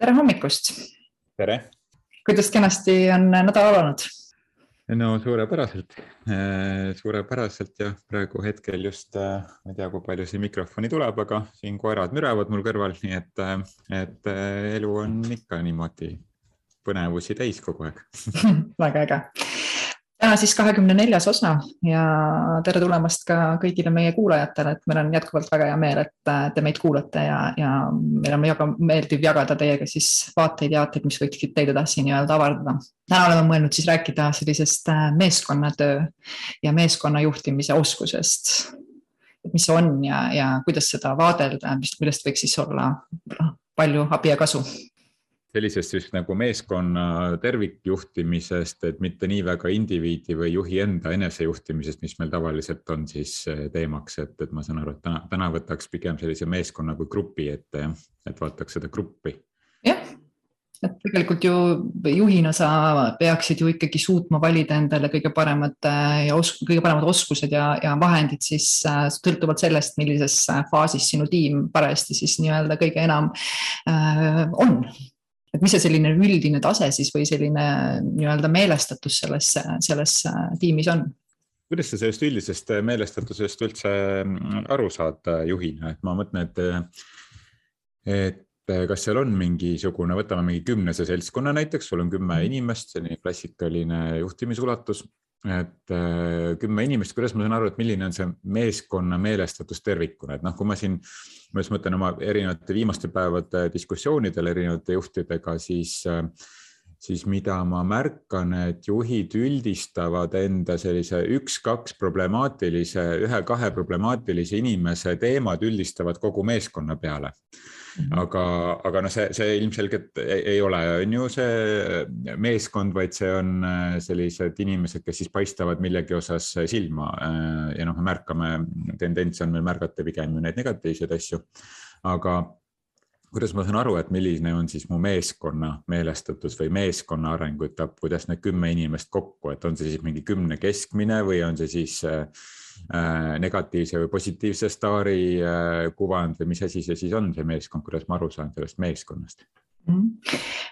tere hommikust. tere. kuidas kenasti on nädal alanud? no suurepäraselt, äh, suurepäraselt jah, praegu hetkel just, äh, ma ei tea, kui palju siin mikrofoni tuleb, aga siin koerad müravad mul kõrval, nii et, äh, et elu on ikka niimoodi põnevusi täis kogu aeg väga äge täna siis kahekümne neljas osa ja tere tulemast ka kõigile meie kuulajatele, et meil on jätkuvalt väga hea meel, et te meid kuulate ja, ja meil on väga meeldiv jagada teiega siis vaateid ja aateid, mis võiksid teid edasi nii-öelda avardada. täna oleme mõelnud siis rääkida sellisest äh, meeskonnatöö ja meeskonna juhtimise oskusest. et mis see on ja, ja kuidas seda vaadelda, mis, millest võiks siis olla palju abi ja kasu sellisest just nagu meeskonna tervikjuhtimisest, et mitte nii väga indiviidi või juhi enda enesejuhtimisest, mis meil tavaliselt on siis eh, teemaks, et, et ma saan aru, et täna, täna võtaks pigem sellise meeskonna kui grupi ette, et vaataks seda gruppi. jah, et tegelikult ju juhina sa peaksid ju ikkagi suutma valida endale kõige paremad eh, ja os-, kõige paremad oskused ja, ja vahendid siis äh, sõltuvalt sellest, millises faasis sinu tiim parajasti siis nii-öelda kõige enam äh, on et mis see selline üldine tase siis või selline nii-öelda meelestatus selles, selles tiimis on? kuidas sa sellest üldisest meelestatusest üldse aru saad juhina, et ma mõtlen, et, et kas seal on mingisugune, võtame mingi kümnese seltskonna näiteks, sul on kümme mhm. inimest, selline klassikaline juhtimisulatus et äh, kümme inimest, kuidas ma saan aru, et milline on see meeskonna meelestatus tervikuna, et noh, kui ma siin, ma just mõtlen oma erinevate viimaste päevade diskussioonidel erinevate juhtidega, siis äh, siis mida ma märkan, et juhid üldistavad enda sellise üks-kaks problemaatilise, ühe-kahe problemaatilise inimese teemad üldistavad kogu meeskonna peale. Aga, aga noh, see, see ilmselgelt ei, ei ole, on ju see meeskond, vaid see on äh, sellised inimesed, kes siis paistavad millegi osas silma äh, ja noh, me märkame, tendents on meil märgata pigem ju neid negatiivseid asju. aga kuidas ma saan aru, et milline on siis mu meeskonna meelestatus või meeskonna arenguetapp, kuidas need kümme inimest kokku, et on see siis mingi kümne keskmine või on see siis äh, Äh, negatiivse või positiivse staari äh, kuvand või mis asi see siis on, see meeskond, kuidas ma aru saan sellest meeskonnast? Mhm.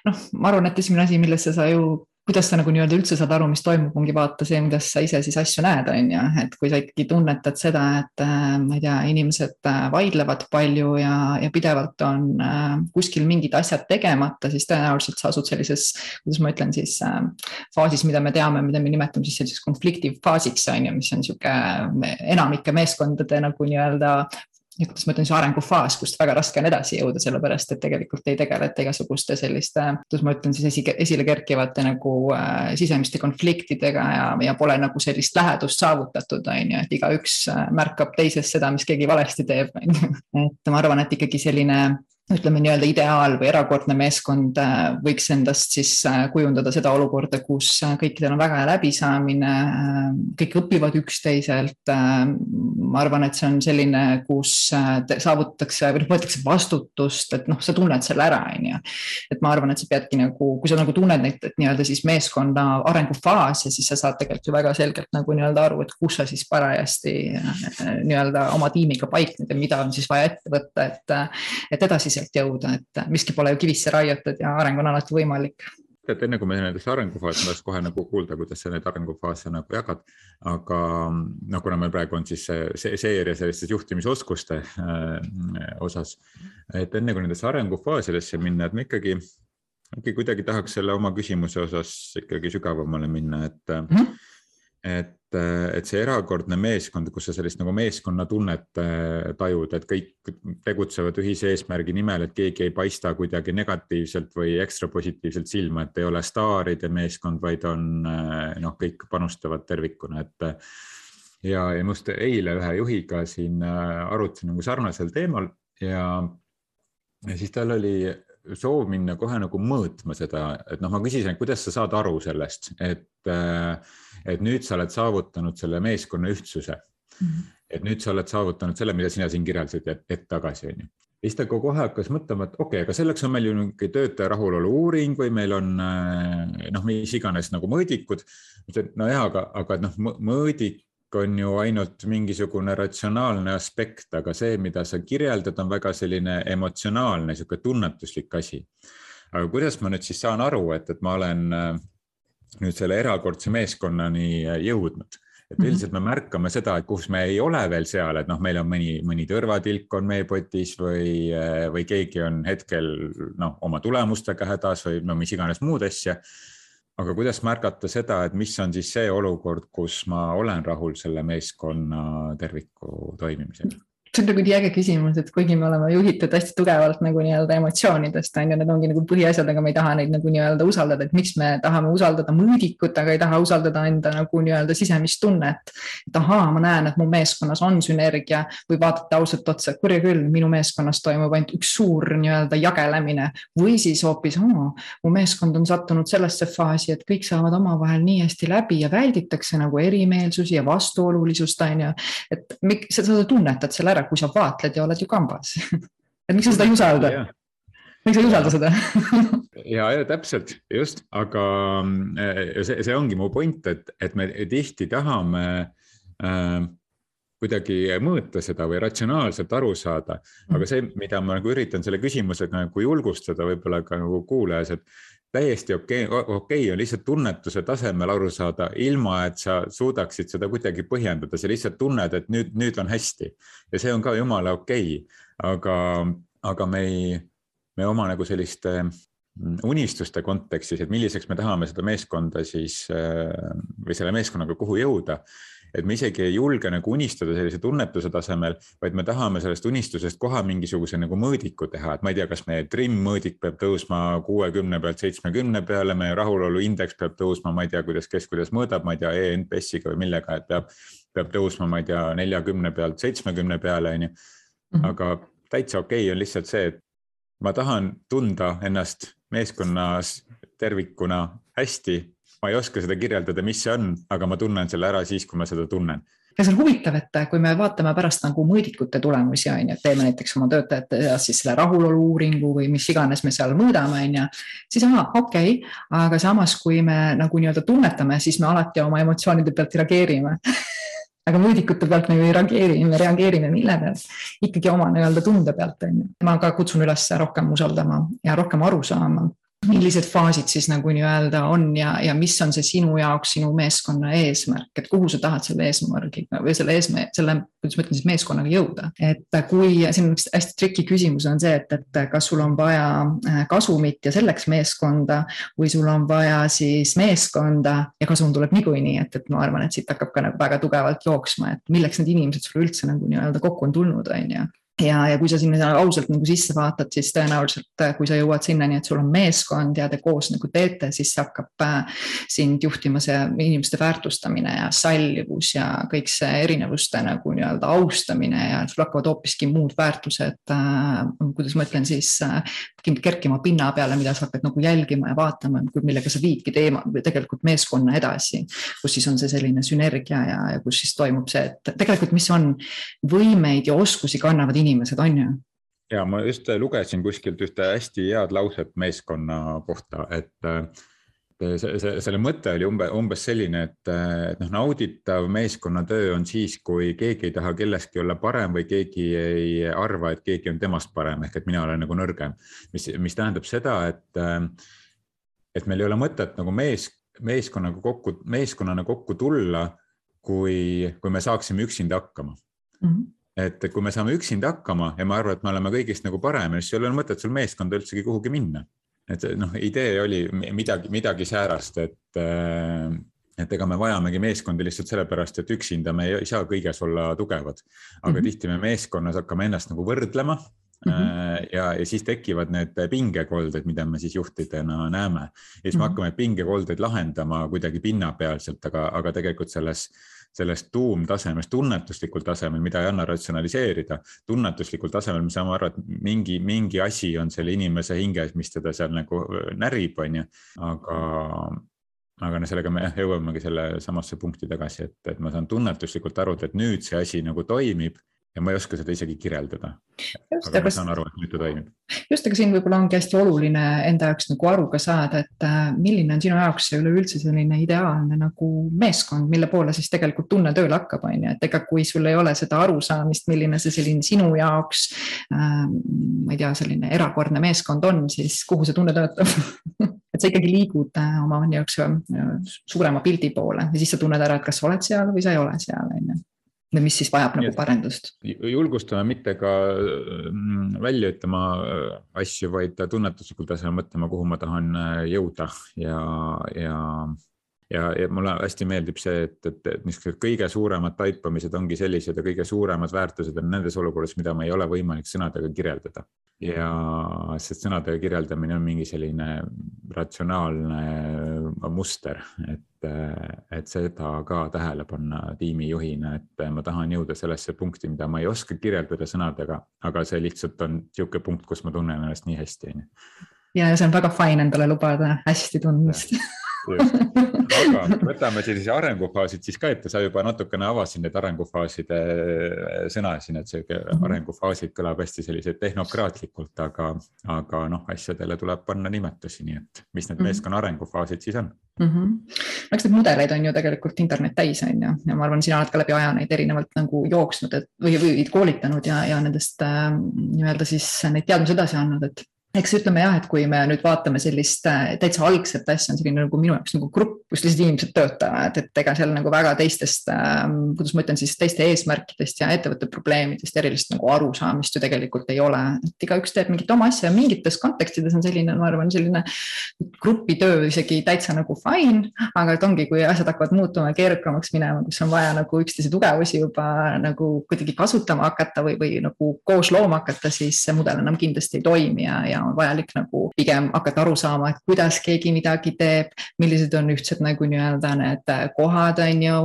noh, ma arvan, et esimene asi, millesse sa ju kuidas sa nagu nii-öelda üldse saad aru, mis toimub, ongi vaata see, kuidas sa ise siis asju näed, on ju, et kui sa ikkagi tunnetad seda, et äh, ma ei tea, inimesed äh, vaidlevad palju ja, ja pidevalt on äh, kuskil mingid asjad tegemata, siis tõenäoliselt sa asud sellises, kuidas ma ütlen siis faasis, mida me teame, mida me nimetame siis selliseks konfliktiv faasiks on ju, mis on niisugune enamike meeskondade nagu nii-öelda ja kuidas ma ütlen, see arengufaas, kust väga raske on edasi jõuda, sellepärast et tegelikult ei tegeleta igasuguste selliste, kuidas ma ütlen siis esi, esile kerkivate nagu äh, sisemiste konfliktidega ja, ja pole nagu sellist lähedust saavutatud, on ju, et igaüks äh, märkab teises seda, mis keegi valesti teeb, on ju. et ma arvan, et ikkagi selline ütleme nii-öelda ideaal või erakordne meeskond äh, võiks endast siis äh, kujundada seda olukorda, kus äh, kõikidel on väga hea läbisaamine, kõik õpivad üksteiselt. ma arvan, et see on selline, kus saavutatakse või noh, võetakse vastutust, et noh, sa tunned selle ära, on ju. et ma arvan, et sa peadki nagu, kui sa nagu tunned neid, nii-öelda siis meeskonna arengufaase, siis sa saad tegelikult ju väga selgelt nagu nii-öelda aru, et kus sa siis parajasti nii-öelda oma tiimiga paikned ja mida on siis vaja ette võtta, et, et edasi sealt jõuda, et miski pole ju kivisse raiutud ja areng on alati võimalik tead, enne kui me nendesse arengufaasi, ma tahaks kohe nagu kuulda, kuidas sa neid arengufaase nagu jagad. aga noh, kuna meil praegu on siis see, see seeria sellistes juhtimisoskuste äh, osas, et enne kui nendesse arengufaasidesse minna, et me ikkagi, ikkagi kuidagi tahaks selle oma küsimuse osas ikkagi sügavamale minna, et mm, -hmm. Et et see erakordne meeskond, kus sa sellist nagu meeskonnatunnet äh, tajud, et kõik tegutsevad ühise eesmärgi nimel, et keegi ei paista kuidagi negatiivselt või ekstra positiivselt silma, et ei ole staaride meeskond, vaid on äh, noh, kõik panustavad tervikuna, et ja, ja ma just eile ühe juhiga siin äh, arutasin nagu sarnasel teemal ja, ja siis tal oli soov minna kohe nagu mõõtma seda, et noh, ma küsisin, et kuidas sa saad aru sellest, et, äh, et nüüd sa oled saavutanud selle meeskonna ühtsuse mm. -hmm. et nüüd sa oled saavutanud selle, mida sina siin kirjeldasid hetk tagasi, on ju. ja siis ta kohe hakkas mõtlema, et okei okay,, aga selleks on meil ju mingi töötaja rahulolu uuring või meil on äh, noh, mis iganes nagu mõõdikud. nojah, aga, aga noh, mõõdik on ju ainult mingisugune ratsionaalne aspekt, aga see, mida sa kirjeldad, on väga selline emotsionaalne, niisugune tunnetuslik asi. aga kuidas ma nüüd siis saan aru, et, et ma olen nüüd selle erakordse meeskonnani jõudnud? et mhm. üldiselt me märkame seda, et kus me ei ole veel seal, et noh, meil on mõni, mõni tõrvatilk on meepotis või, või keegi on hetkel noh, oma tulemustega hädas või no mis iganes muud asja. aga kuidas märgata seda, et mis on siis see olukord, kus ma olen rahul selle meeskonna terviku toimimisega? See on nagu nii äge küsimus, et kuigi me oleme juhitud hästi tugevalt nagu nii-öelda emotsioonidest on ju, need ongi nagu põhiasjad, aga me ei taha neid nagu nii-öelda usaldada, et miks me tahame usaldada mõõdikut, aga ei taha usaldada enda nagu nii-öelda sisemist tunnet. et ahaa, ma näen, et mu meeskonnas on sünergia või vaatate ausalt otsa, et kurja küll, minu meeskonnas toimub ainult üks suur nii-öelda jagelemine või siis hoopis, mu meeskond on sattunud sellesse faasi, et kõik saavad omavahel nii hästi läbi ja välditakse nagu erimeelsusi ja vastuolulisust on ju. et miks sa tunnetad selle ära, kui sa vaatled ja oled ju kambas et miks sa seda ei usalda? miks sa ei usalda seda ja, ja täpselt just, aga äh, see, see ongi mu point, et, et me tihti tahame äh, kuidagi mõõta seda või ratsionaalselt aru saada. aga see, mida ma nagu üritan selle küsimusega nagu julgustada võib-olla ka nagu kuulajas, et täiesti okei okay,, okei okay on lihtsalt tunnetuse tasemel aru saada, ilma et sa suudaksid seda kuidagi põhjendada, sa lihtsalt tunned, et nüüd, nüüd on hästi ja see on ka jumala okei okay., aga, aga me ei, me oma nagu selliste mm, unistuste kontekstis, et milliseks me tahame seda meeskonda siis äh, või selle meeskonnaga kuhu jõuda et me isegi ei julge nagu unistada sellise tunnetuse tasemel, vaid me tahame sellest unistusest kohe mingisuguse nagu mõõdiku teha, et ma ei tea, kas meie trimm mõõdik peab tõusma kuuekümne pealt seitsmekümne peale, meie rahuloluindeks peab tõusma, ma ei tea, kuidas, kes kuidas mõõdab, ma ei tea e, ENPS-iga või millega, et peab, peab tõusma, ma ei tea, neljakümne pealt seitsmekümne peale, on ju. Mhm. aga täitsa okei okay on lihtsalt see, et ma tahan tunda ennast meeskonnas tervikuna hästi ma ei oska seda kirjeldada, mis see on, aga ma tunnen selle ära siis, kui ma seda tunnen ja see on huvitav, et kui me vaatame pärast nagu mõõdikute tulemusi, on ju, et teeme näiteks oma töötajate seas siis selle rahulolu uuringu või mis iganes me seal mõõdame, on ju. siis aa, okei okay., aga samas, kui me nagu nii-öelda tunnetame, siis me alati oma emotsioonide pealt reageerime aga mõõdikute pealt me ju ei reageeri, me reageerime mille pealt? ikkagi oma nii-öelda tunde pealt, on ju. ma ka kutsun üles rohkem usaldama ja rohkem aru saama millised faasid siis nagu nii-öelda on ja, ja mis on see sinu jaoks, sinu meeskonna eesmärk, et kuhu sa tahad selle eesmärgiga või selle eesmärgi, selle, kuidas ma ütlen siis meeskonnaga jõuda. et kui siin on üks hästi triki küsimus on see, et, et kas sul on vaja äh, kasumit ja selleks meeskonda või sul on vaja siis meeskonda ja kasum tuleb niikuinii, et, et ma arvan, et siit hakkab ka nagu väga tugevalt jooksma, et milleks need inimesed sulle üldse nagu nii-öelda kokku on tulnud, on ju ja, ja kui sa sinna ausalt nagu sisse vaatad, siis tõenäoliselt, äh, kui sa jõuad sinnani, et sul on meeskond ja te koos nagu teete, siis hakkab äh, sind juhtima see inimeste väärtustamine ja sallivus ja kõik see erinevuste nagu nii-öelda austamine ja sul hakkavad hoopiski muud väärtused äh,, kuidas ma ütlen siis äh,, kerkima pinna peale, mida sa hakkad nagu jälgima ja vaatama, millega sa viidki teema tegelikult meeskonna edasi. kus siis on see selline sünergia ja, ja kus siis toimub see, et tegelikult, mis on võimeid ja oskusi kannavad inimesed inimesed, on ju? ja ma just lugesin kuskilt ühte hästi head lauset meeskonna kohta, et see, see, selle mõte oli umbe, umbes selline, et, et noh, nauditav meeskonnatöö on siis, kui keegi ei taha kellestki olla parem või keegi ei arva, et keegi on temast parem ehk et mina olen nagu nõrgem, mis, mis tähendab seda, et, et meil ei ole mõtet nagu mees, meeskonnaga kokku, meeskonnana kokku tulla, kui, kui me saaksime üksinda hakkama mm. -hmm et kui me saame üksinda hakkama ja ma arvan, et me oleme kõigist nagu paremad, siis ei ole mõtet sul meeskonda üldsegi kuhugi minna. et noh, idee oli midagi, midagi säärast, et, äh, et ega me vajamegi meeskondi lihtsalt sellepärast, et üksinda me ei saa kõiges olla tugevad. aga mm -hmm. tihti me meeskonnas hakkame ennast nagu võrdlema Mm -hmm. ja, ja siis tekivad need pingekolded, mida me siis juhtidena näeme ja siis me mm -hmm. hakkame pingekoldeid lahendama kuidagi pinnapealselt, aga, aga tegelikult selles sellest tuumtasemest, tunnetuslikul tasemel, mida ei anna ratsionaliseerida, tunnetuslikul tasemel me saame aru, et mingi, mingi asi on selle inimese hinges, mis teda seal nagu närib, on ju, aga aga noh, sellega me jah jõuamegi selle samasse punkti tagasi, et, et ma saan tunnetuslikult aru, et nüüd see asi nagu toimib ja ma ei oska seda isegi kirjeldada. Just, aga ma saan aru, et nüüd ta toimib. just, aga siin võib-olla ongi hästi oluline enda jaoks nagu aru ka saada, et äh, milline on sinu jaoks üleüldse selline ideaalne nagu meeskond, mille poole siis tegelikult tunne tööle hakkab, on ju, et ega kui sul ei ole seda arusaamist, milline see selline sinu jaoks äh,, ma ei tea, selline erakordne meeskond on, siis kuhu see tunne töötab et sa ikkagi liigud äh, oma niisuguse äh, suurema pildi poole ja siis sa tunned ära, et kas sa oled seal või sa ei ole seal, on ju või mis siis vajab nagu parendust? julgustame mitte ka mm, välja ütlema äh, asju, vaid tunnetuslikul tasemel mõtlema, kuhu ma tahan äh, jõuda ja, ja ja, ja mulle hästi meeldib see, et, et, et niisugused kõige suuremad taipamised ongi sellised ja kõige suuremad väärtused on nendes olukordades, mida me ei ole võimalik sõnadega kirjeldada. ja sest sõnadega kirjeldamine on mingi selline ratsionaalne muster, et et seda ka tähele panna tiimijuhina, et ma tahan jõuda sellesse punkti, mida ma ei oska kirjeldada sõnadega, aga see lihtsalt on niisugune punkt, kus ma tunnen ennast nii hästi, on ju. ja see on väga fine endale lubada hästi tundmist aga võtame sellise arengufaasid siis ka ette, sa juba natukene avasid need arengufaaside äh, sõna siin, et mm -hmm. arengufaasid kõlab hästi selliselt tehnokraatlikult, aga, aga noh, asjadele tuleb panna nimetusi, nii et mis need mm -hmm. meeskonna arengufaasid siis on mm? -hmm. eks neid mudeleid on ju tegelikult internet täis, on ju, ja ma arvan, sina oled ka läbi aja neid erinevalt nagu jooksnud, et või, või koolitanud ja, ja nendest äh, nii-öelda siis neid teadmisi edasi andnud, et eks ütleme jah, et kui me nüüd vaatame sellist äh, täitsa algset asja, on selline nagu minu jaoks nagu grupp, kus lihtsalt inimesed töötavad, et ega seal nagu väga teistest äh,, kuidas ma ütlen siis, teiste eesmärkidest ja ettevõtte probleemidest erilist nagu arusaamist ju tegelikult ei ole. et igaüks teeb mingit oma asja ja mingites kontekstides on selline, ma arvan, selline grupitöö isegi täitsa nagu fine, aga et ongi, kui asjad hakkavad muutuma keerukamaks minema, kus on vaja nagu üksteise tugevusi juba nagu kuidagi kasutama hakata või, või nagu koos looma hakata, siis see mudel enam kindlasti ei toimi ja, ja on vajalik nagu pigem hakata aru saama, et kuidas keegi midagi teeb, millised on ühtsed nagu nii-öelda need kohad, on ju,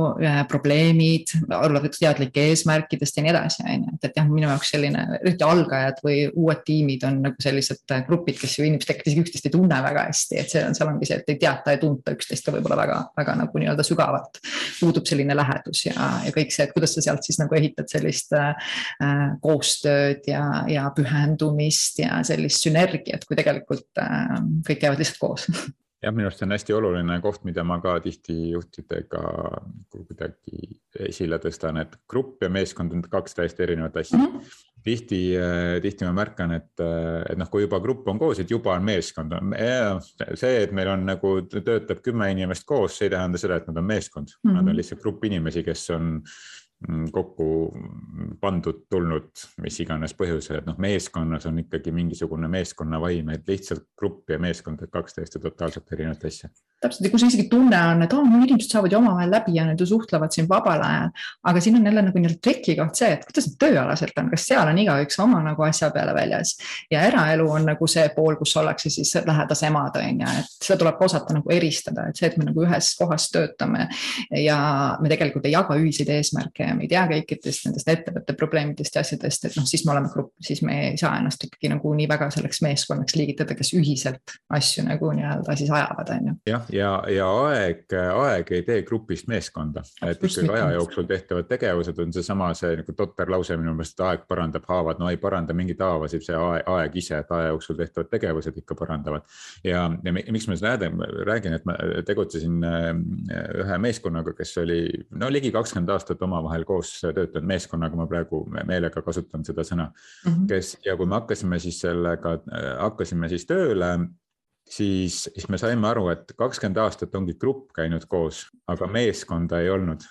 probleemid, olla teadlik eesmärkidest ja nii edasi, on ju, et, et jah, minu jaoks selline, eriti algajad või uued tiimid on nagu sellised grupid, kes ju inimesed tegelikult isegi üksteist ei tunne väga hästi, et see on, seal ongi see, et ei teata ja tunta üksteist ka võib-olla väga, väga nagu nii-öelda sügavalt. puudub selline lähedus ja, ja kõik see, et kuidas sa sealt siis nagu ehitad sellist äh, koostööd ja, ja pühendumist ja sellist sünergiat sünergiat, kui tegelikult äh, kõik käivad lihtsalt koos jah, minu arust see on hästi oluline koht, mida ma ka tihti juhtidega kuidagi esile tõstan, et grupp ja meeskond on kaks täiesti erinevat asja mm. -hmm. tihti, äh, tihti ma märkan, et, äh, et noh, kui juba grupp on koos, et juba on meeskond. see, et meil on nagu töötab kümme inimest koos, see ei tähenda seda, et nad on meeskond mm, -hmm. nad on lihtsalt grupp inimesi, kes on kokku pandud, tulnud mis iganes põhjusel, et noh, meeskonnas on ikkagi mingisugune meeskonnavaim, et lihtsalt grupp ja meeskond, et kaks täiesti totaalselt erinevat asja täpselt sul isegi tunne on, et oh, inimesed saavad ju omavahel läbi ja nad ju suhtlevad siin vabal ajal. aga siin on jälle nagu nii-öelda trikikoht see, et kuidas tööalaselt on, kas seal on igaüks oma nagu asja peale väljas. ja eraelu on nagu see pool, kus ollakse siis lähedase emad on ju, et seda tuleb ka osata nagu eristada, et see, et me nagu ühes kohas töötame. ja me tegelikult ei jaga ühiseid eesmärke ja me ei tea kõikidest nendest ettevõtte probleemidest ja asjadest, et noh, siis me oleme grupp, siis me ei saa ennast ikkagi nagu nii väga selleks meeskonnaks liigitada, kes ühiselt asju nagu nii-öelda siis ajavad, on ju. jah, ja, ja aeg, aeg ei tee grupist meeskonda, et ikkagi aja jooksul tehtavad tegevused on seesama, see nagu totter lause minu meelest, et aeg parandab haavad, no ei paranda mingeid haavasid, see aeg, aeg ise, et aja jooksul tehtavad tegevused ikka parandavad. ja, ja miks ma seda räägin, et ma tegutsesin äh, ühe meeskonnaga, kes oli no ligi kakskümmend aastat omavahel koos töötanud meeskonnaga, ma praegu meelega kasutan seda sõna mm, -hmm. kes ja kui me hakkasime siis sellega, hakkasime siis tööle siis, siis me saime aru, et kakskümmend aastat ongi grupp käinud koos, aga meeskonda ei olnud.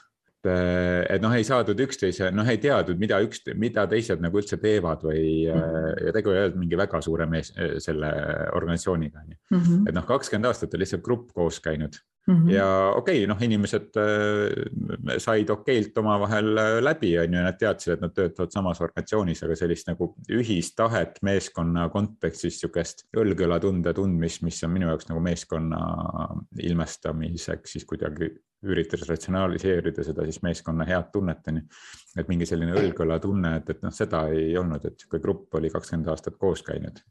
et noh, ei saadud üksteise, noh, ei teadnud, mida üks, mida teised nagu üldse teevad või mm. ja tegu ei olnud mingi väga suure mees, selle organisatsiooniga on ju. Mhm. et noh, kakskümmend aastat on lihtsalt grupp koos käinud Mm -hmm. ja okei okay,, noh, inimesed äh, said okeilt omavahel äh, läbi, on ju, nad teadsid, et nad töötavad samas organisatsioonis, aga sellist nagu ühist tahet meeskonna kontekstis, sihukest õlgõlatunde tundmist, mis on minu jaoks nagu meeskonna ilmestamiseks siis kuidagi üritades ratsionaliseerida seda siis meeskonna head tunnet, on ju. et mingi selline õlgõlatunne, et, et noh, seda ei olnud, et sihuke grupp oli kakskümmend aastat koos käinud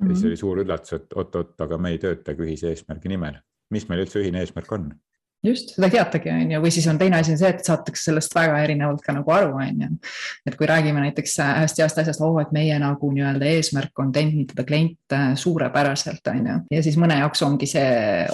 ja siis oli suur üllatus, et oot-oot, aga me ei töötagi ühise eesmärgi nimel mis meil üldse ühine eesmärk on? Just, seda ei teatagi, on ju, või siis on teine asi on see, et saadakse sellest väga erinevalt ka nagu aru, on ju. et kui räägime näiteks ühest heast asjast, oo, et meie nagu nii-öelda eesmärk on teenindada kliente suurepäraselt, on ju. ja siis mõne jaoks ongi see,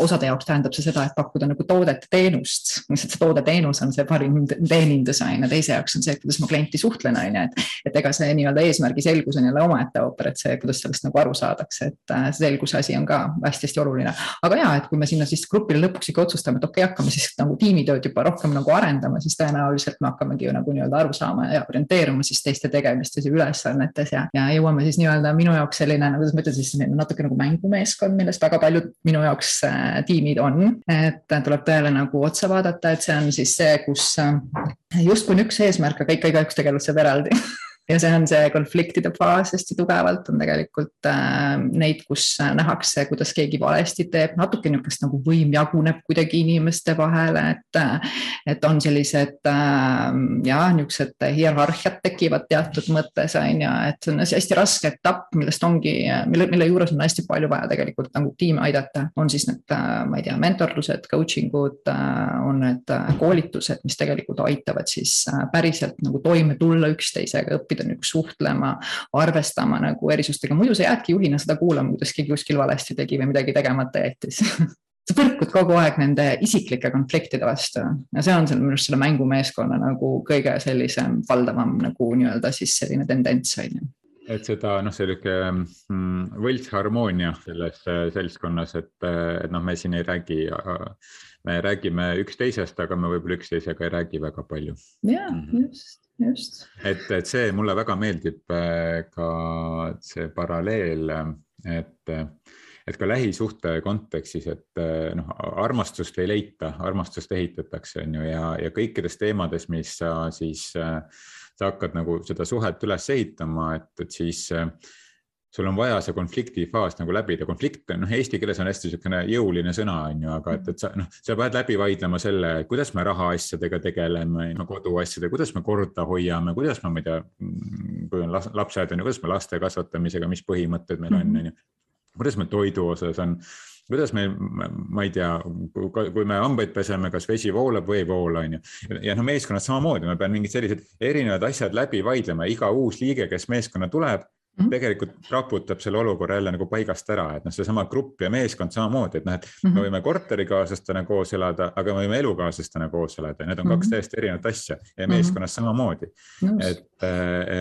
osade jaoks tähendab see seda, et pakkuda nagu toodet ja teenust. lihtsalt see toode-teenus on see parim teenindus, on ju, teise jaoks on see, kuidas ma klienti suhtlen, on ju, et. et ega see nii-öelda eesmärgi selgus on jälle omaette ooper, et see, kuidas sellest nagu aru saadakse, et äh, see selguse asi on ka hästi-hästi oluline. aga ja, et kui me sinna siis grupile lõpuks ikka otsustame, et okei okay,, hakkame siis nagu tiimitööd juba rohkem nagu arendama, siis tõenäoliselt me hakkamegi ju nagu nii-öelda aru saama ja orienteeruma siis teiste tegemistes ja ülesannetes ja, ja jõuame siis nii-öelda minu jaoks selline, nagu ma ütlen, siis natuke nagu mängumeeskond, millest väga paljud minu jaoks äh, tiimid on. et tuleb tõele nagu otsa vaadata, et see on siis see, kus äh, justkui on üks eesmärk, aga ikka igaüks tegutseb eraldi ja see on see konfliktide faas hästi tugevalt. On tegelikult äh, neid, kus nähakse, kuidas keegi valesti teeb, natuke niisugust nagu võim jaguneb kuidagi inimeste vahele, et. et on sellised äh, jah, niisugused hierarhiad tekivad teatud mõttes on ju, et see on hästi raske etapp, millest ongi, mille, mille juures on hästi palju vaja tegelikult nagu tiimi aidata, on siis need, äh, ma ei tea, mentorlused, coaching ud, äh, on need äh, koolitused, mis tegelikult aitavad siis päriselt nagu toime tulla üksteisega, õppida õppida nüüd suhtlema, arvestama nagu erisustega, muidu sa jäädki juhina seda kuulama, kuidas keegi kuskil valesti tegi või midagi tegemata jättis. Sa põrkud kogu aeg nende isiklike konfliktide vastu. Ja see on seal minu arust selle mängumeeskonna nagu kõige sellisem valdavam nagu nii-öelda siis selline tendents on ju. Et seda noh, selline mm, võltsharmoonia selles äh, seltskonnas, et, äh, et noh, me siin ei räägi, me räägime üksteisest, aga me võib-olla üksteisega ei räägi väga palju. ja mm, -hmm. just just. et, et see mulle väga meeldib äh, ka see paralleel, et, et ka lähisuhte kontekstis, et äh, noh, armastust ei leita, armastust ehitatakse, on ju, ja, ja kõikides teemades, mis sa siis, äh, sa hakkad nagu seda suhet üles ehitama, et, et siis äh, sul on vaja see konfliktifaas nagu läbida, konflikt noh, eesti keeles on hästi niisugune jõuline sõna, on ju, aga et, et sa noh, sa pead läbi vaidlema selle, kuidas me rahaasjadega tegeleme, koduasjadega, kuidas me korda hoiame, kuidas me, ma ei tea, kui on lapsed on ju, kuidas me laste kasvatamisega, mis põhimõtted meil on, on ju. kuidas meil toidu osas on kuidas meil, ma ei tea, kui me hambaid peseme, kas vesi voolab või ei voola, on ju. ja noh, meeskonnas samamoodi, ma pean mingid sellised erinevad asjad läbi vaidlema, iga uus liige, kes meeskonna tuleb. Tegelikult raputab selle olukorra jälle nagu paigast ära, et noh, seesama grupp ja meeskond samamoodi, et noh, et mm -hmm. me võime korterikaaslastena koos elada, aga me võime elukaaslastena koos elada, need on mm -hmm. kaks mhm. täiesti erinevat asja ja mhm. meeskonnas mm -hmm. samamoodi. -hmm. et,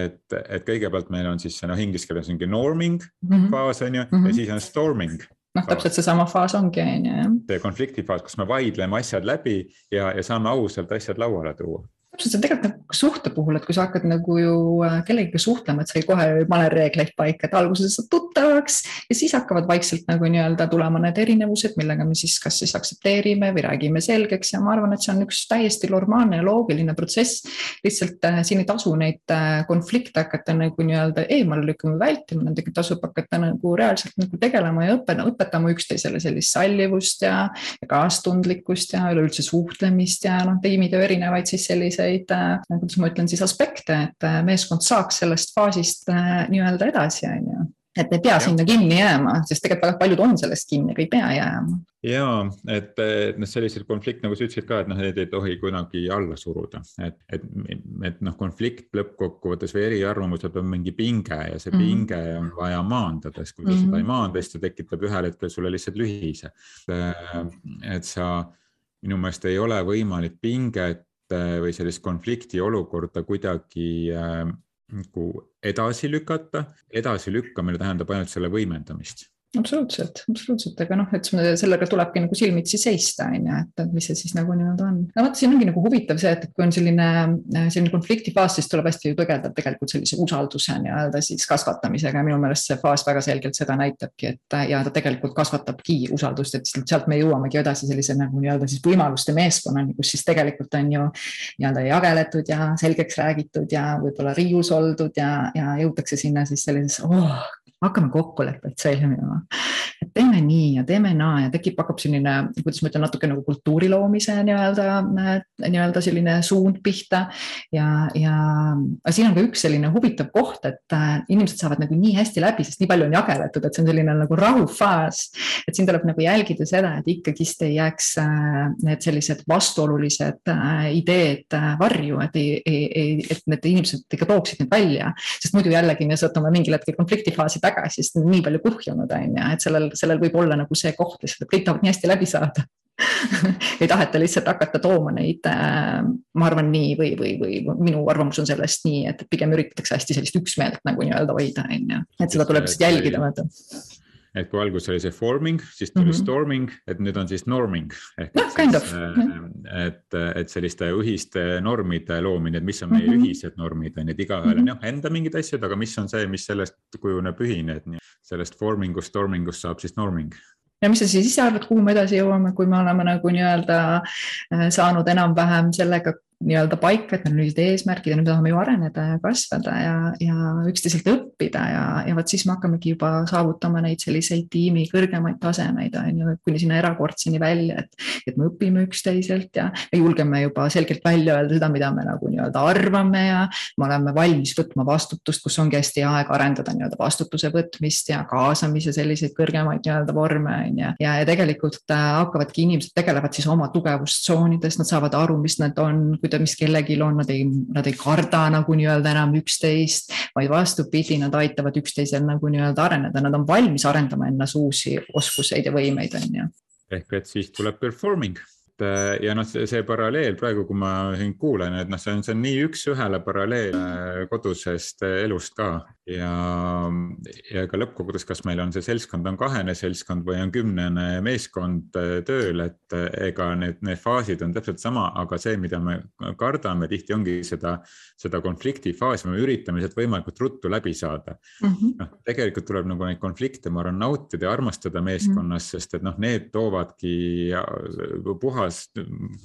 et, et kõigepealt meil on siis noh, inglise keeles ongi norming mm -hmm. faas on ju mm -hmm. ja siis on storming noh, täpselt seesama faas ongi, on ju, jah. see konfliktifaas, kus me vaidleme asjad läbi ja, ja saame ausalt asjad lauale tuua täpselt, see on tegelikult nagu suhte puhul, et kui sa hakkad nagu ju äh, kellegagi suhtlema, et sa ei kohe ei pane reegleid paika, et alguses saad tuttavaks ja siis hakkavad vaikselt nagu nii-öelda tulema need erinevused, millega me siis kas siis aktsepteerime või räägime selgeks ja ma arvan, et see on üks täiesti normaalne ja loogiline protsess. lihtsalt äh, siin ei tasu neid äh, konflikte hakata nagu nii-öelda eemale lükkama, vältima, nendega tasub hakata nagu reaalselt nagu tegelema ja õppima, õpetama üksteisele sellist sallivust ja, ja kaastundlikkust ja üleüldse suhtlemist ja noh, tiimitöö erinevaid siis selliseid selliseid, äh, kuidas ma ütlen siis aspekte, et äh, meeskond saaks sellest faasist äh, nii-öelda edasi, on ju et ei pea sinna kinni jääma, sest tegelikult väga paljud on sellest kinni, aga ei pea jääma. ja et, et noh, selliseid konflikte, nagu sa ütlesid ka, et noh, neid ei tohi kunagi alla suruda, et, et, et noh, konflikt lõppkokkuvõttes või eriarvamused on mingi pinge ja see mm -hmm. pinge on vaja maandada, sest kui sa mm -hmm. seda ei maanda, siis ta tekitab ühel hetkel sulle lihtsalt lühise. et sa, minu meelest ei ole võimalik pinget või sellist konfliktiolukorda kuidagi äh, nagu edasi lükata. edasilükkamine tähendab ainult selle võimendamist absoluutselt, absoluutselt, aga noh, et sellega tulebki nagu silmitsi seista, on ju, et, mis see siis nagu nii-öelda on. no vot, siin ongi nagu huvitav see, et, et kui on selline, selline konfliktifaas, siis tuleb hästi ju tegeleda tegelikult sellise usalduse nii-öelda siis kasvatamisega ja minu meelest see faas väga selgelt seda näitabki, et ja ta tegelikult kasvatabki usaldust, et sealt me jõuamegi edasi sellise nagu nii-öelda siis võimaluste meeskonnani, kus siis tegelikult on ju nii-öelda jageletud ja selgeks räägitud ja võib-olla riius oldud ja, ja jõutakse sinna siis sellises oh, hakkame kokkuleppeid sõlmima. et teeme nii ja teeme naa ja tekib, hakkab selline, kuidas ma ütlen, natuke nagu kultuuri loomise nii-öelda, nii-öelda selline suund pihta. ja, ja siin on ka üks selline huvitav koht, et äh, inimesed saavad nagu nii hästi läbi, sest nii palju on jageletud, et see on selline nagu rahufaas. et siin tuleb nagu jälgida seda, et ikkagist ei jääks äh, need sellised vastuolulised äh, ideed varju, et ei, ei, ei, et need inimesed ikka tooksid need välja. sest muidu jällegi me sattume mingil hetkel konfliktifaasi tagasi, sest nii palju kuhjunud on ju, et sellel, sellel võib olla nagu see koht lihtsalt, et kõik tahavad nii hästi läbi saada. Ei taheta lihtsalt hakata tooma neid, äh, ma arvan nii või, või, või minu arvamus on sellest nii, et pigem üritatakse hästi sellist üksmeelt nagu nii-öelda hoida, on ju, et seda tuleb lihtsalt jälgida, vaata et kui alguses oli see forming, siis tuli mm -hmm. storming, et nüüd on siis norming. noh, kind of. Äh, et, et selliste ühiste normide loomine, et mis on meie mm -hmm. ühised normid on ju, et igaühel on mm -hmm. jah enda mingid asjad, aga mis on see, mis sellest kujuneb ühine, et nii, sellest forming ust, storming ust saab siis norming ja mis sa siis ise arvad, kuhu me edasi jõuame, kui me oleme nagu nii-öelda äh, saanud enam-vähem sellega nii-öelda paika, et meil on ühised eesmärgid ja me tahame ju areneda ja kasvada ja, ja üksteiselt õppida ja, ja vot siis me hakkamegi juba saavutama neid selliseid tiimi kõrgemaid tasemeid, on ju, kuni sinna erakordseni välja, et, et me õpime üksteiselt ja, ja julgeme juba selgelt välja öelda seda, mida me nagu nii-öelda arvame ja me oleme valmis võtma vastutust, kus ongi hästi aeg arendada nii-öelda vastutuse võtmist ja kaasamise selliseid kõrgemaid nii-öelda vorme, on ju. ja, ja tegelikult äh, hakkavadki inimesed tegelevad siis oma tugevustsoonidest, nad saavad aru, mis nad on kui ta, mis kellelgi on, nad ei, nad ei karda nagu nii-öelda enam üksteist, vaid vastupidi, nad aitavad üksteisel nagu nii-öelda areneda, nad on valmis arendama endas uusi oskuseid ja võimeid, on ju. ehk et siis tuleb performing et ja noh, see paralleel praegu, kui ma sind kuulan, et noh, see on, see on nii üks-ühele paralleel äh, kodusest elust ka ja, ja ka lõppkokkuvõttes, kas meil on see seltskond on kahene seltskond või on kümnene meeskond äh, tööl, et äh, ega need, need faasid on täpselt sama, aga see, mida me kardame tihti ongi seda, seda konfliktifaasi, me üritame sealt võimalikult ruttu läbi saada mm. -hmm. noh, tegelikult tuleb nagu neid konflikte, ma arvan, nautida ja armastada meeskonnas mm, -hmm. sest et noh, need toovadki puhas,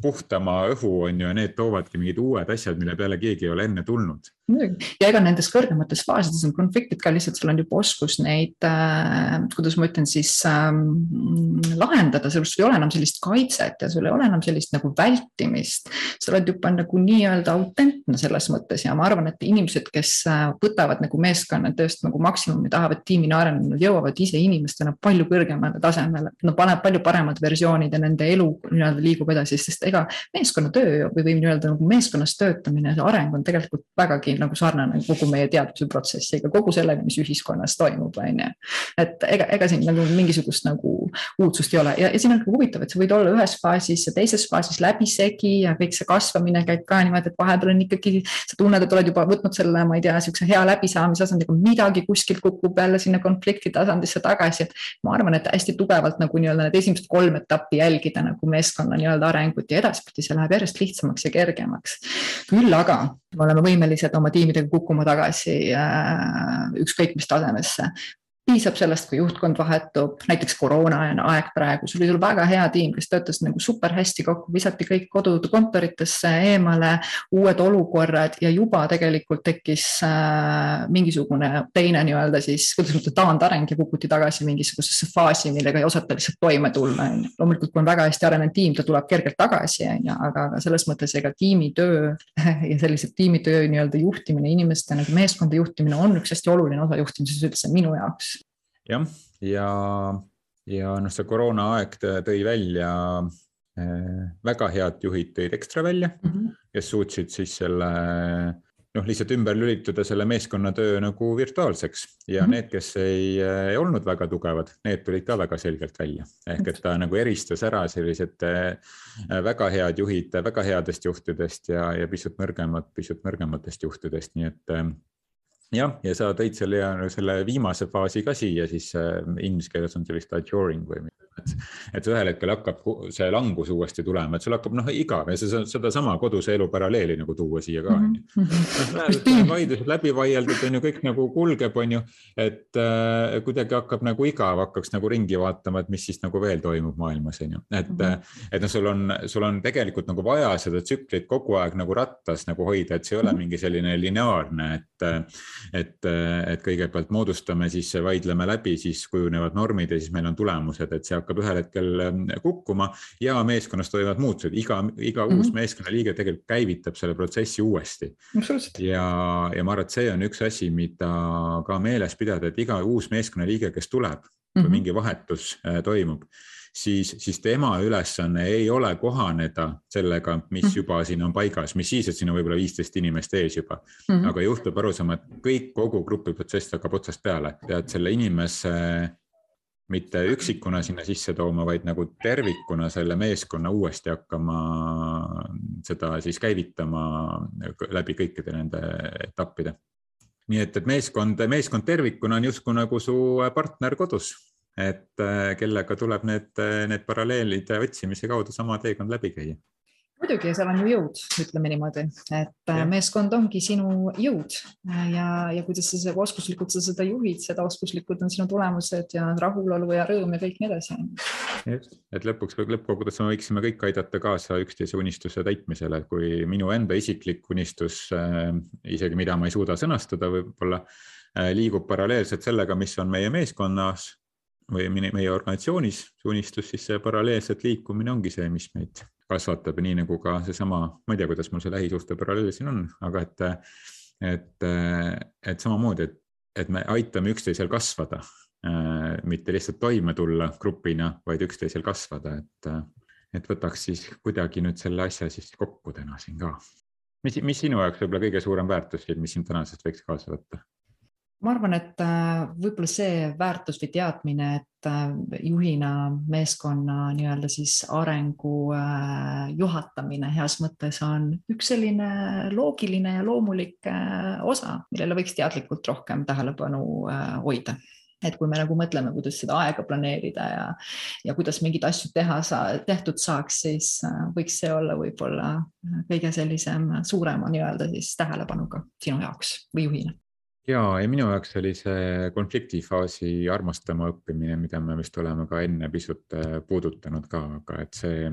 puhtama õhu on ju ja need toovadki mingid uued asjad, mille peale keegi ei ole enne tulnud ja ega nendes kõrgemates faasides on konfliktid ka lihtsalt, sul on juba oskus neid äh,, kuidas ma ütlen siis ähm, lahendada, sellepärast sul ei ole enam sellist kaitset ja sul ei ole enam sellist nagu vältimist. sa oled juba nagu nii-öelda autentne selles mõttes ja ma arvan, et inimesed, kes äh, võtavad nagu meeskonnatööst nagu maksimumi, tahavad tiimina areneda, nad jõuavad ise inimestena palju kõrgemale tasemele, nad panevad palju paremad versioonid ja nende elu nii-öelda liigub edasi, sest ega meeskonnatöö või, või nii-öelda nagu meeskonnas töötamine, see areng on tegelikult vägagi nagu sarnane kogu meie teadvuse protsessiga, kogu sellega, mis ühiskonnas toimub, on ju. et ega, ega siin nagu mingisugust nagu uudsust ei ole ja, ja siin on ka huvitav, et sa võid olla ühes faasis ja teises faasis läbisegi ja kõik see kasvamine käib ka niimoodi, et vahepeal on ikkagi, sa tunned, et oled juba võtnud selle, ma ei tea, sihukese hea läbisaamise tasandiga, midagi kuskilt kukub jälle sinna konflikti tasandisse tagasi, et ma arvan, et hästi tugevalt nagu nii-öelda need esimesed kolm etappi jälgida nagu meeskonna nii-öelda arengut ja edaspidi see läheb järjest lihtsamaks ja kergemaks. küll aga me oleme võimelised oma tiimidega kukkuma tagasi äh, ükskõik mis tasemesse piisab sellest, kui juhtkond vahetub, näiteks koroona aeg praegu, sul oli väga hea tiim, kes töötas nagu super hästi kokku, visati kõik kodud kontoritesse eemale, uued olukorrad ja juba tegelikult tekkis äh, mingisugune teine nii-öelda siis, kuidas ütlen, taandareng ja kukuti tagasi mingisugusesse faasi, millega ei osata lihtsalt toime tulla, on ju. loomulikult, kui on väga hästi arenenud tiim, ta tuleb kergelt tagasi, on ju, aga, aga selles mõttes ega tiimitöö ja sellised tiimitöö nii-öelda juhtimine, inimeste nagu meeskonda juhtimine on üks hästi oluline osa juhtimises üldse minu jaoks jah, ja, ja noh, see koroonaaeg tõi välja äh, väga head juhid tõid ekstra välja mm, -hmm. kes suutsid siis selle noh, lihtsalt ümber lülitada selle meeskonnatöö nagu virtuaalseks ja mm -hmm. need, kes ei, ei olnud väga tugevad, need tulid ka väga selgelt välja. ehk et ta nagu eristas ära sellised äh, väga head juhid väga headest juhtidest ja, ja pisut nõrgemad, pisut nõrgematest juhtidest, nii et äh, jah, ja sa tõid selle, selle viimase faasi ka siia, siis inglise keeles on see vist adjuring või midagi et, et ühel hetkel hakkab see langus uuesti tulema, et sul hakkab noh igav ja sa sedasama koduse elu paralleeli nagu tuua siia ka on ju. noh, vaidlused läbi vaieldud on ju, kõik nagu kulgeb, on ju, et äh, kuidagi hakkab nagu igav, hakkaks nagu ringi vaatama, et mis siis nagu veel toimub maailmas on ju, et mm, -hmm. et noh, sul on, sul on tegelikult nagu vaja seda tsüklit kogu aeg nagu rattas nagu hoida, et see ei ole mingi selline lineaarne, et, et, et kõigepealt moodustame, siis vaidleme läbi, siis kujunevad normid ja siis meil on tulemused, et see hakkab ühel hetkel ähm, kukkuma ja meeskonnas toimuvad muutused, iga, iga mm -hmm. uus mhm. meeskonnaliige tegelikult käivitab selle protsessi uuesti. ja, ja ma arvan, et see on üks asi, mida ka meeles pidada, et iga uus meeskonnaliige, kes tuleb, kui mm -hmm. mingi vahetus äh, toimub siis, siis tema ülesanne ei ole kohaneda sellega, mis mhm. juba siin on paigas, mis siis, et siin on võib-olla viisteist inimest ees juba mm. -hmm. aga juhtub aru saama, et kõik, kogu grupi protsess hakkab otsast peale, pead selle inimese mitte üksikuna sinna sisse tooma, vaid nagu tervikuna selle meeskonna uuesti hakkama seda siis käivitama läbi kõikide nende etappide. nii et, et meeskond, meeskond tervikuna on justkui nagu su partner kodus, et kellega tuleb need, need paralleelide otsimise kaudu sama teekond läbi käia muidugi, seal on ju jõud, ütleme niimoodi, et äh, ja. meeskond ongi sinu jõud ja, ja kuidas sa seda oskuslikult sa seda juhid, seda oskuslikud on sinu tulemused ja rahulolu ja rõõm ja kõik nii edasi. just, et lõpuks lõppkokkuvõttes me võiksime kõik aidata kaasa üksteise unistuse täitmisele, kui minu enda isiklik unistus äh,, isegi mida ma ei suuda sõnastada, võib-olla äh, liigub paralleelselt sellega, mis on meie meeskonnas või meie organisatsioonis see unistus, siis see paralleelselt liikumine ongi see, mis meid kasvatab nii nagu ka seesama, ma ei tea, kuidas mul see lähisuhte paralleel siin on, aga et, et, et samamoodi, et, et me aitame üksteisel kasvada, mitte lihtsalt toime tulla grupina, vaid üksteisel kasvada, et, et võtaks siis kuidagi nüüd selle asja siis kokku täna siin ka. mis, mis sinu jaoks võib-olla kõige suurem väärtus, mis siin tänasest võiks kaasa võtta? Ma arvan, et äh, võib-olla see väärtus või teadmine, et äh, juhina meeskonna nii-öelda siis arengu äh, juhatamine heas mõttes on üks selline loogiline ja loomulik osa, millele võiks teadlikult rohkem tähelepanu hoida. Et kui me nagu mõtleme, kuidas seda aega planeerida ja, ja kuidas mingeid asju teha saa, tehtud saaks, siis võiks see olla võib-olla kõige sellisem suurema nii-öelda siis tähelepanuga sinu jaoks või juhina ja, ja minu jaoks oli see konfliktifaasi armastama õppimine, mida me vist oleme ka enne pisut äh, puudutanud ka, aga et see,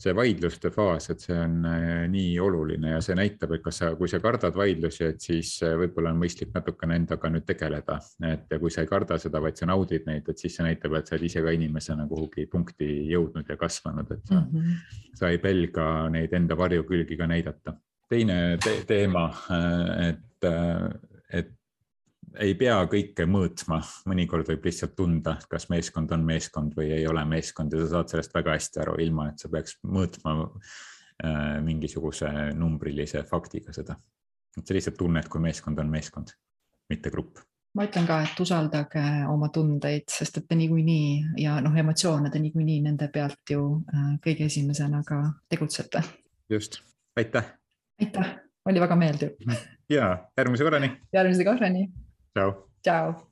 see vaidluste faas, et see on äh, nii oluline ja see näitab, et kas sa, kui sa kardad vaidlusi, et siis äh, võib-olla on mõistlik natukene endaga nüüd tegeleda, et kui sa ei karda seda, vaid sa naudid neid, et siis see näitab, et sa oled ise ka inimesena kuhugi punkti jõudnud ja kasvanud, et sa mm, -hmm. sa ei pelga neid enda varjukülgi ka näidata teine te teema, et et, et ei pea kõike mõõtma, mõnikord võib lihtsalt tunda, kas meeskond on meeskond või ei ole meeskond ja sa saad sellest väga hästi aru, ilma et sa peaks mõõtma äh, mingisuguse numbrilise faktiga seda. et sa lihtsalt tunned, kui meeskond on meeskond, mitte grupp ma ütlen ka, et usaldage oma tundeid, sest et te niikuinii ja noh, emotsioone te niikuinii nende pealt ju äh, kõige esimesena ka tegutsete. just, aitäh. aitäh, oli väga meeldiv ja järgmise korrani. järgmise korrani. tšau. tšau.